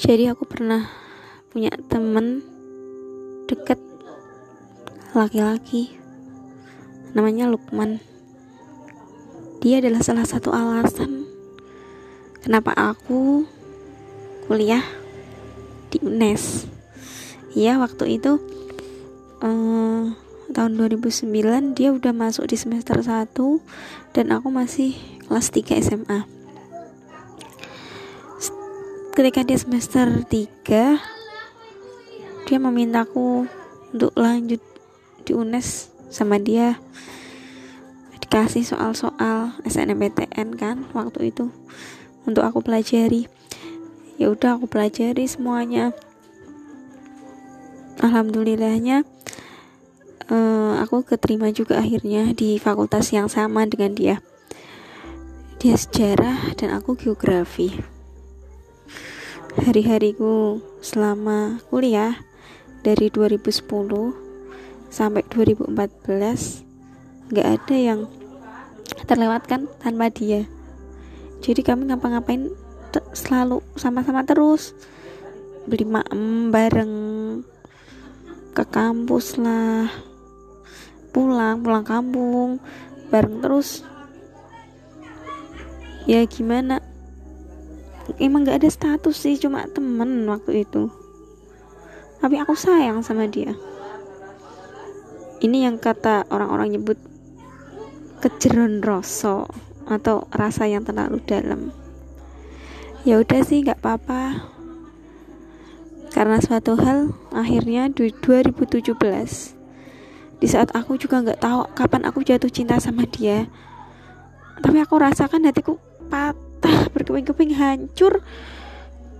jadi aku pernah punya temen deket laki-laki namanya Lukman. Dia adalah salah satu alasan kenapa aku kuliah di UNES ya waktu itu eh, tahun 2009 dia udah masuk di semester 1 dan aku masih kelas 3 SMA ketika dia semester 3 dia memintaku untuk lanjut di UNES sama dia. Dikasih soal-soal SNMPTN kan waktu itu untuk aku pelajari. Ya udah aku pelajari semuanya. Alhamdulillahnya uh, aku keterima juga akhirnya di fakultas yang sama dengan dia. Dia sejarah dan aku geografi hari-hariku selama kuliah dari 2010 sampai 2014 nggak ada yang terlewatkan tanpa dia. Jadi kami ngapa-ngapain selalu sama-sama terus. Beli maem bareng ke kampus lah pulang pulang kampung bareng terus. Ya gimana emang gak ada status sih cuma temen waktu itu. Tapi aku sayang sama dia. Ini yang kata orang-orang nyebut kejeron rasa atau rasa yang terlalu dalam. Ya udah sih nggak apa-apa. Karena suatu hal akhirnya di 2017 di saat aku juga nggak tahu kapan aku jatuh cinta sama dia tapi aku rasakan hatiku patah patah berkeping-keping hancur.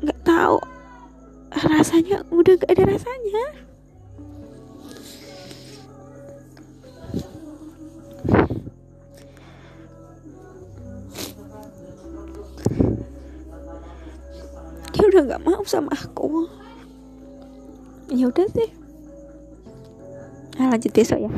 Nggak tahu. Rasanya udah gak ada rasanya. Dia udah nggak mau sama aku. Ya udah sih. Nah, lanjut besok ya